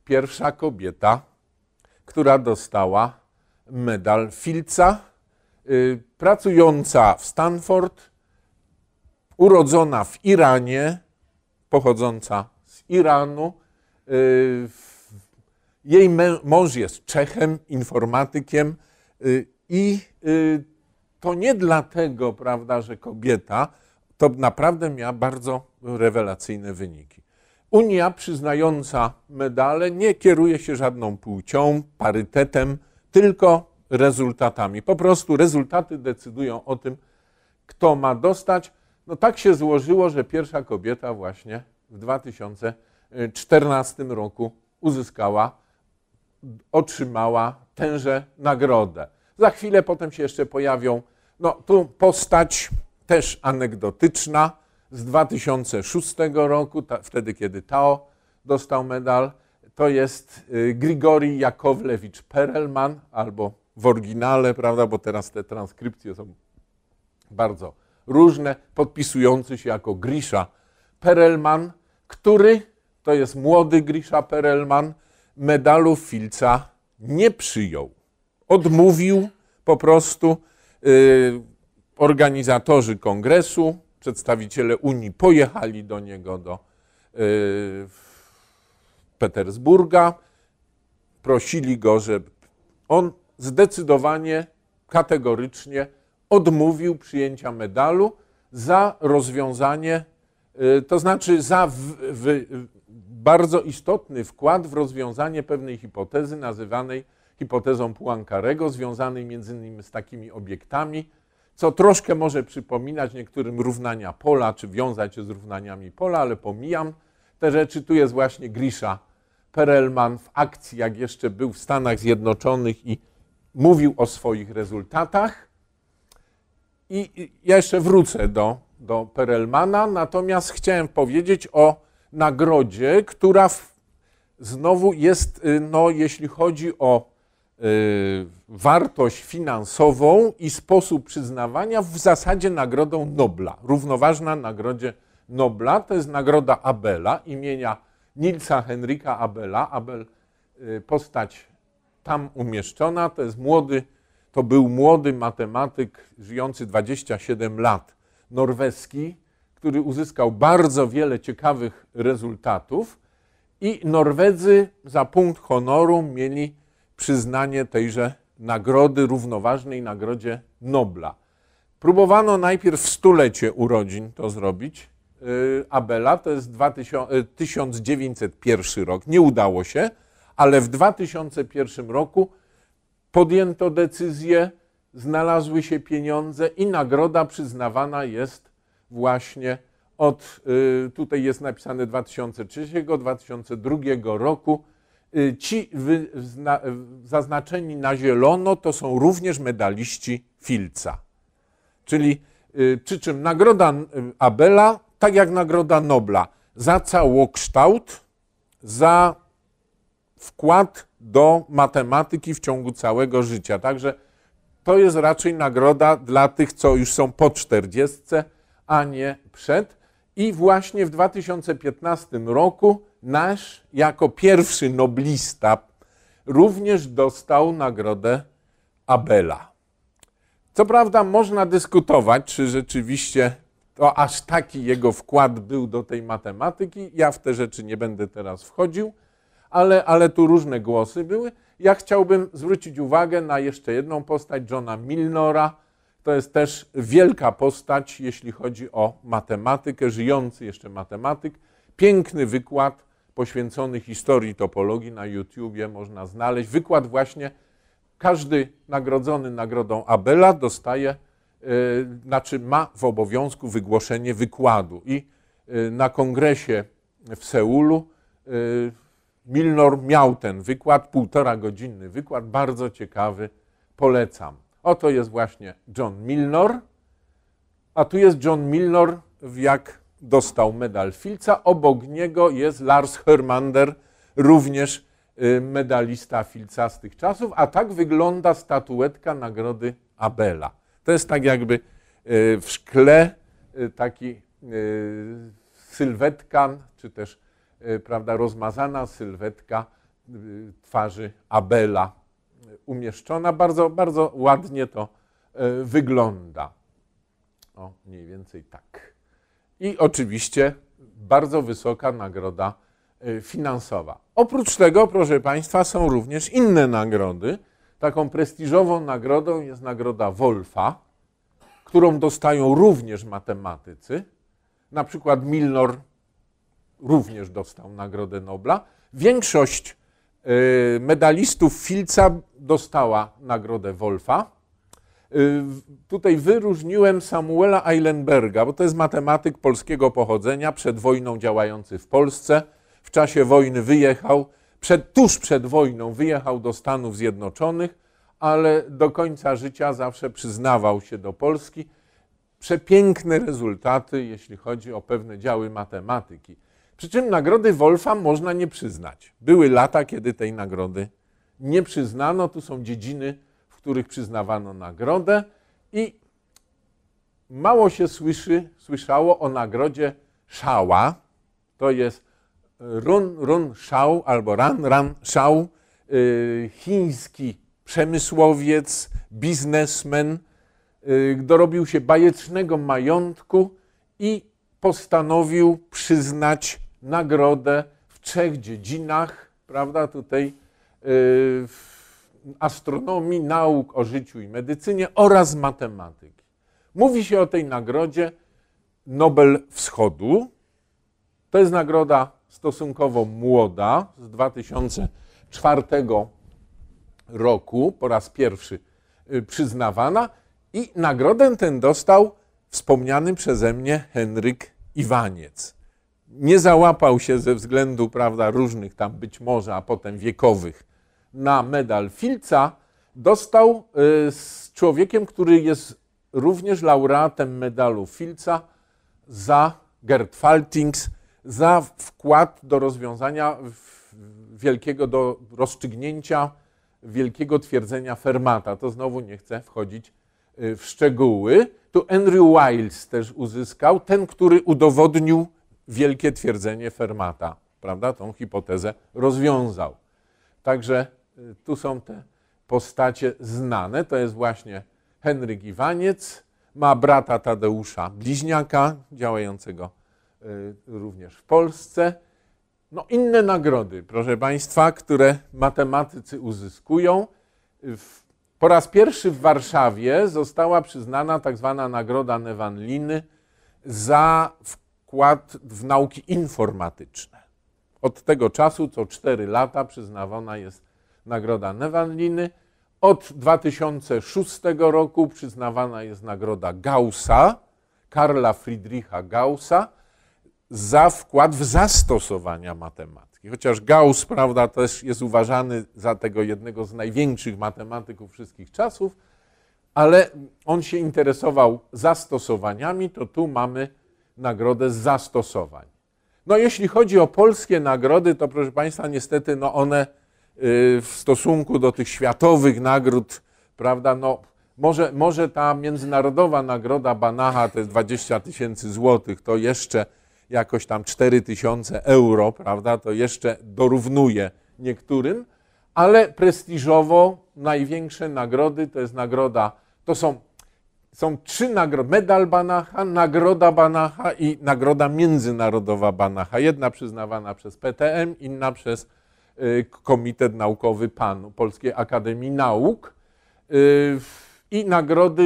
pierwsza kobieta, która dostała medal Filca, yy, pracująca w Stanford, urodzona w Iranie, pochodząca z Iranu. W- Jej mąż jest Czechem, informatykiem yy, i yy, to nie dlatego, prawda, że kobieta, to naprawdę miała bardzo rewelacyjne wyniki. Unia przyznająca medale nie kieruje się żadną płcią, parytetem, tylko rezultatami. Po prostu rezultaty decydują o tym, kto ma dostać. No tak się złożyło, że pierwsza kobieta właśnie w 2014 roku uzyskała, otrzymała tęże nagrodę. Za chwilę potem się jeszcze pojawią, no tu postać też anegdotyczna z 2006 roku, ta, wtedy kiedy Tao dostał medal. To jest y, Grigori Jakowlewicz Perelman, albo w oryginale, prawda, bo teraz te transkrypcje są bardzo różne, podpisujący się jako Grisha Perelman, który to jest młody Grisha Perelman, medalu Filca nie przyjął. Odmówił po prostu. y, organizatorzy kongresu, przedstawiciele Unii pojechali do niego do y, Petersburga, prosili go, że on zdecydowanie, kategorycznie odmówił przyjęcia medalu za rozwiązanie, y, to znaczy za w, w, bardzo istotny wkład w rozwiązanie pewnej hipotezy nazywanej hipotezą Poincarego, związanej między innymi z takimi obiektami, co troszkę może przypominać niektórym równania pola, czy wiązać się z równaniami pola, ale pomijam te rzeczy. Tu jest właśnie Grisha Perelman w akcji, jak jeszcze był w Stanach Zjednoczonych i mówił o swoich rezultatach. I ja jeszcze wrócę do, do Perelmana, natomiast chciałem powiedzieć o nagrodzie, która w, znowu jest, y, no, jeśli chodzi o y, wartość finansową i sposób przyznawania, w zasadzie nagrodą Nobla. Równoważna nagrodzie Nobla to jest nagroda Abela imienia Nilsa Henryka Abela. Abel, y, postać tam umieszczona, to jest młody, to był młody matematyk żyjący 27 lat, norweski, który uzyskał bardzo wiele ciekawych rezultatów i Norwedzy za punkt honoru mieli przyznanie tejże nagrody, równoważnej nagrodzie Nobla. Próbowano najpierw w stulecie urodzin to zrobić. Yy, Abela to jest 2000, yy, 1901 rok. Nie udało się, ale w 2001 roku podjęto decyzję, znalazły się pieniądze i nagroda przyznawana jest właśnie od, y, tutaj jest napisane 2003-2002 roku. Y, Ci zaznaczeni na zielono to są również medaliści Filca. Czyli y, przy czym nagroda Abela, tak jak nagroda Nobla, za całokształt, za wkład do matematyki w ciągu całego życia. Także to jest raczej nagroda dla tych, co już są po 40, a nie przed. I właśnie w 2015 roku nasz jako pierwszy noblista również dostał nagrodę Abela. Co prawda można dyskutować, czy rzeczywiście to aż taki jego wkład był do tej matematyki. Ja w te rzeczy nie będę teraz wchodził, ale, ale tu różne głosy były. Ja chciałbym zwrócić uwagę na jeszcze jedną postać, Johna Milnora. To jest też wielka postać, jeśli chodzi o matematykę, żyjący jeszcze matematyk. Piękny wykład poświęcony historii topologii na YouTubie można znaleźć. Wykład właśnie, każdy nagrodzony nagrodą Abela dostaje, yy, znaczy ma w obowiązku wygłoszenie wykładu. I yy, na kongresie w Seulu yy, Milnor miał ten wykład, półtora godzinny wykład, bardzo ciekawy, polecam. Oto jest właśnie John Milnor, a tu jest John Milnor, jak dostał medal Filca. Obok niego jest Lars Hermander, również y, medalista Filca z tych czasów, a tak wygląda statuetka nagrody Abela. To jest tak jakby y, w szkle y, taki sylwetka, czy też prawda, rozmazana sylwetka twarzy Abela umieszczona. Bardzo, bardzo ładnie to wygląda. O, mniej więcej tak i oczywiście bardzo wysoka nagroda y, finansowa. Oprócz tego, proszę Państwa, są również inne nagrody. Taką prestiżową nagrodą jest nagroda Wolfa, którą dostają również matematycy. Na przykład Milnor również dostał Nagrodę Nobla. Większość y, medalistów Filca dostała Nagrodę Wolfa. Y, tutaj wyróżniłem Samuela Eilenberga, bo to jest matematyk polskiego pochodzenia, przed wojną działający w Polsce. W czasie wojny wyjechał, przed, tuż przed wojną wyjechał do Stanów Zjednoczonych, ale do końca życia zawsze przyznawał się do Polski. Przepiękne rezultaty, jeśli chodzi o pewne działy matematyki. Przy czym nagrody Wolfa można nie przyznać. Były lata, kiedy tej nagrody nie przyznano. Tu są dziedziny których przyznawano nagrodę i mało się słyszy, słyszało o nagrodzie Szała. To jest Run Run Shao albo Ran Ran Shao, y, chiński przemysłowiec, biznesmen, y, dorobił się bajecznego majątku i postanowił przyznać nagrodę w trzech dziedzinach, prawda, tutaj y, astronomii, nauk o życiu i medycynie oraz matematyki. Mówi się o tej nagrodzie Nobel Wschodu. To jest nagroda stosunkowo młoda, z 2004 roku, po raz pierwszy y, przyznawana. I nagrodę tę dostał wspomniany przeze mnie Henryk Iwaniec. Nie załapał się ze względu, prawda, różnych tam być może, a potem wiekowych na medal Filca dostał y, z człowiekiem, który jest również laureatem medalu Filca za Gerd Faltings, za wkład do rozwiązania wielkiego, do rozstrzygnięcia wielkiego twierdzenia Fermata. To znowu nie chcę wchodzić y, w szczegóły. Tu Andrew Wiles też uzyskał, ten, który udowodnił wielkie twierdzenie Fermata, prawda? Tą hipotezę rozwiązał. Także tu są te postacie znane. To jest właśnie Henryk Iwaniec, ma brata Tadeusza Bliźniaka, działającego y, również w Polsce. No, inne nagrody, proszę Państwa, które matematycy uzyskują. Po raz pierwszy w Warszawie została przyznana tak zwana Nagroda Nevanliny za wkład w nauki informatyczne. Od tego czasu co cztery lata przyznawana jest nagroda Nevanliny. Od 2006 roku przyznawana jest nagroda Gaussa, Karla Friedricha Gaussa, za wkład w zastosowania matematyki. Chociaż Gauss, prawda, też jest uważany za tego jednego z największych matematyków wszystkich czasów, ale on się interesował zastosowaniami, to tu mamy nagrodę z zastosowań. No jeśli chodzi o polskie nagrody, to proszę Państwa, niestety no one Y, w stosunku do tych światowych nagród, prawda, no może, może ta międzynarodowa nagroda Banacha, to jest 20 tysięcy złotych, to jeszcze jakoś tam 4000 euro, prawda, to jeszcze dorównuje niektórym, ale prestiżowo największe nagrody to jest nagroda, to są, są trzy nagrody, medal Banacha, nagroda Banacha i nagroda międzynarodowa Banacha. Jedna przyznawana przez PTM, inna przez y, Komitet Naukowy PAN, Polskiej Akademii Nauk y, i nagrody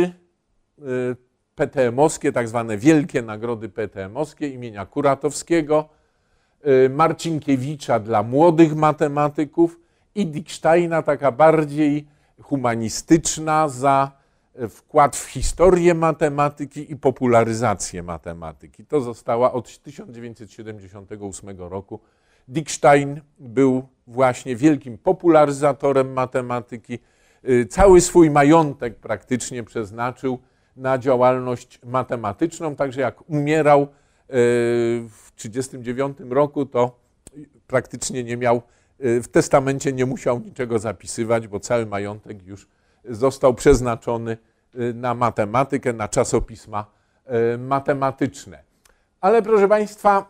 y, PTM-owskie, tak zwane wielkie nagrody PTM-owskie imienia Kuratowskiego, Marcinkiewicza dla młodych matematyków i Dicksteina, taka bardziej humanistyczna za wkład w historię matematyki i popularyzację matematyki. To została od 1978 roku. Dickstein był właśnie wielkim popularyzatorem matematyki. Cały swój majątek praktycznie przeznaczył na działalność matematyczną, także jak umierał e, w 1939 roku, to praktycznie nie miał, e, w testamencie nie musiał niczego zapisywać, bo cały majątek już został przeznaczony e, na matematykę, na czasopisma matematyczne. Ale proszę Państwa,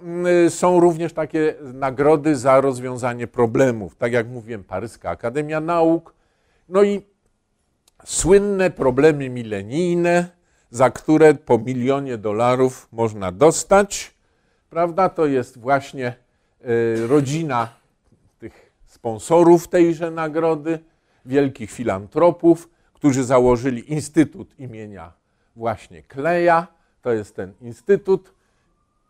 są również takie nagrody za rozwiązanie problemów. Tak jak mówiłem, Paryska Akademia Nauk, no i słynne problemy milenijne, za które po milionie dolarów można dostać, prawda? To jest właśnie rodzina tych sponsorów tejże nagrody, wielkich filantropów, którzy założyli Instytut imienia właśnie Kleja. To jest ten instytut.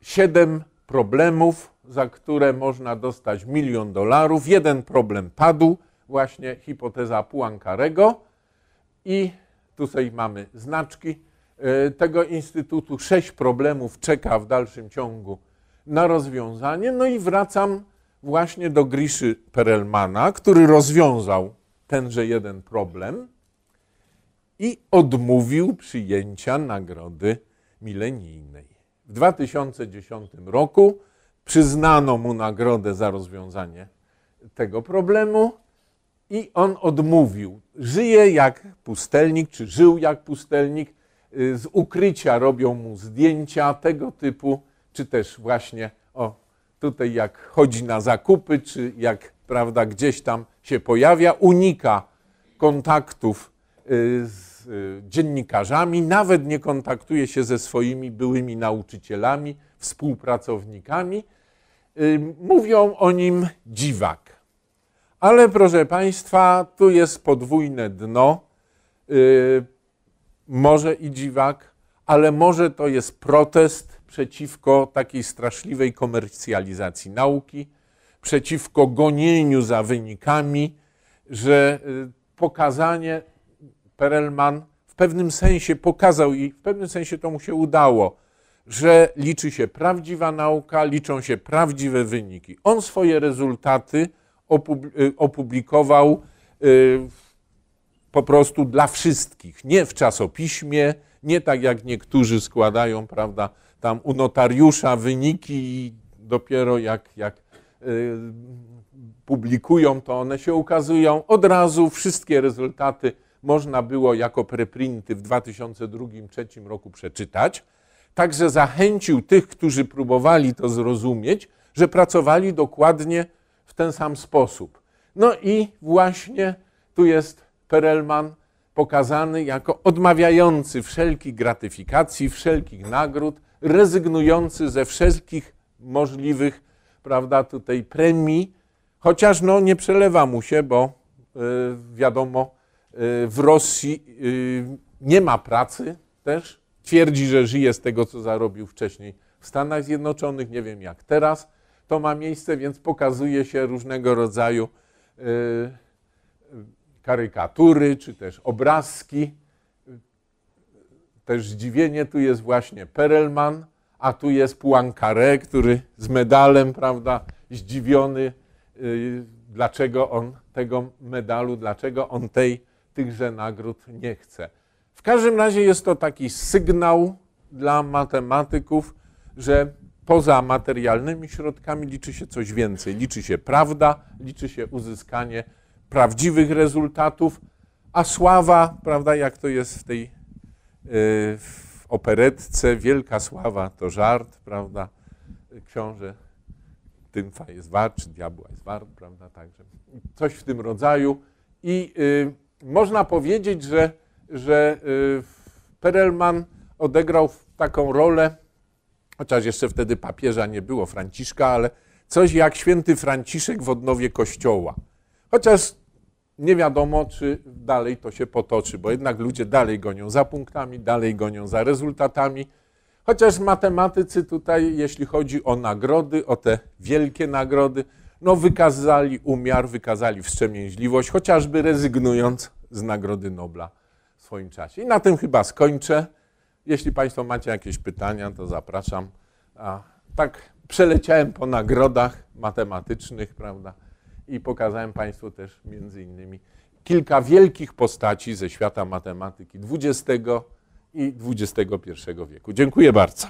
Siedem problemów, za które można dostać milion dolarów. Jeden problem padł, właśnie hipoteza Poincarego. I tutaj mamy znaczki e, tego instytutu. Sześć problemów czeka w dalszym ciągu na rozwiązanie. No i wracam właśnie do Griszy Perelmana, który rozwiązał tenże jeden problem i odmówił przyjęcia nagrody milenijnej. W 2010 roku przyznano mu nagrodę za rozwiązanie tego problemu i on odmówił. Żyje jak pustelnik, czy żył jak pustelnik. Y, z ukrycia robią mu zdjęcia tego typu, czy też właśnie o, tutaj jak chodzi na zakupy, czy jak prawda, gdzieś tam się pojawia, unika kontaktów y, z y, dziennikarzami, nawet nie kontaktuje się ze swoimi byłymi nauczycielami, współpracownikami. Mówią o nim dziwak. Ale proszę Państwa, tu jest podwójne dno. Może i dziwak, ale może to jest protest przeciwko takiej straszliwej komercjalizacji nauki, przeciwko gonieniu za wynikami, że yy, pokazanie Perelman w pewnym sensie pokazał i w pewnym sensie to mu się udało, że liczy się prawdziwa nauka, liczą się prawdziwe wyniki. On swoje rezultaty Y, opublikował y, po prostu dla wszystkich, nie w czasopiśmie, nie tak jak niektórzy składają, prawda, tam u notariusza wyniki i dopiero jak, jak y, publikują, to one się ukazują. Od razu wszystkie rezultaty można było jako preprinty w 2002-2003 roku przeczytać. Także zachęcił tych, którzy próbowali to zrozumieć, że pracowali dokładnie w ten sam sposób. No i właśnie tu jest Perelman pokazany jako odmawiający wszelkich gratyfikacji, wszelkich nagród, rezygnujący ze wszelkich możliwych, prawda, tutaj premii, chociaż no nie przelewa mu się, bo y, wiadomo, y, w Rosji y, nie ma pracy też. Twierdzi, że żyje z tego, co zarobił wcześniej w Stanach Zjednoczonych, nie wiem jak teraz to ma miejsce, więc pokazuje się różnego rodzaju y, karykatury, czy też obrazki. Też zdziwienie, tu jest właśnie Perelman, a tu jest Poincaré, który z medalem, prawda, zdziwiony, y, dlaczego on tego medalu, dlaczego on tej, tychże nagród nie chce. W każdym razie jest to taki sygnał dla matematyków, że poza materialnymi środkami liczy się coś więcej. Liczy się prawda, liczy się uzyskanie prawdziwych rezultatów, a sława, prawda, jak to jest w tej yy, operetce, wielka sława to żart, prawda, książę tymfa jest wart, czy diabła jest wart, prawda, także coś w tym rodzaju. I y, można powiedzieć, że, że y, Perelman odegrał taką rolę, chociaż jeszcze wtedy papieża nie było, Franciszka, ale coś jak święty Franciszek w odnowie Kościoła. Chociaż nie wiadomo, czy dalej to się potoczy, bo jednak ludzie dalej gonią za punktami, dalej gonią za rezultatami. Chociaż matematycy tutaj, jeśli chodzi o nagrody, o te wielkie nagrody, no wykazali umiar, wykazali wstrzemięźliwość, chociażby rezygnując z Nagrody Nobla w swoim czasie. I na tym chyba skończę. Jeśli Państwo macie jakieś pytania, to zapraszam. A tak przeleciałem po nagrodach matematycznych, prawda? I pokazałem Państwu też między innymi kilka wielkich postaci ze świata matematyki XX i XXI wieku. Dziękuję bardzo.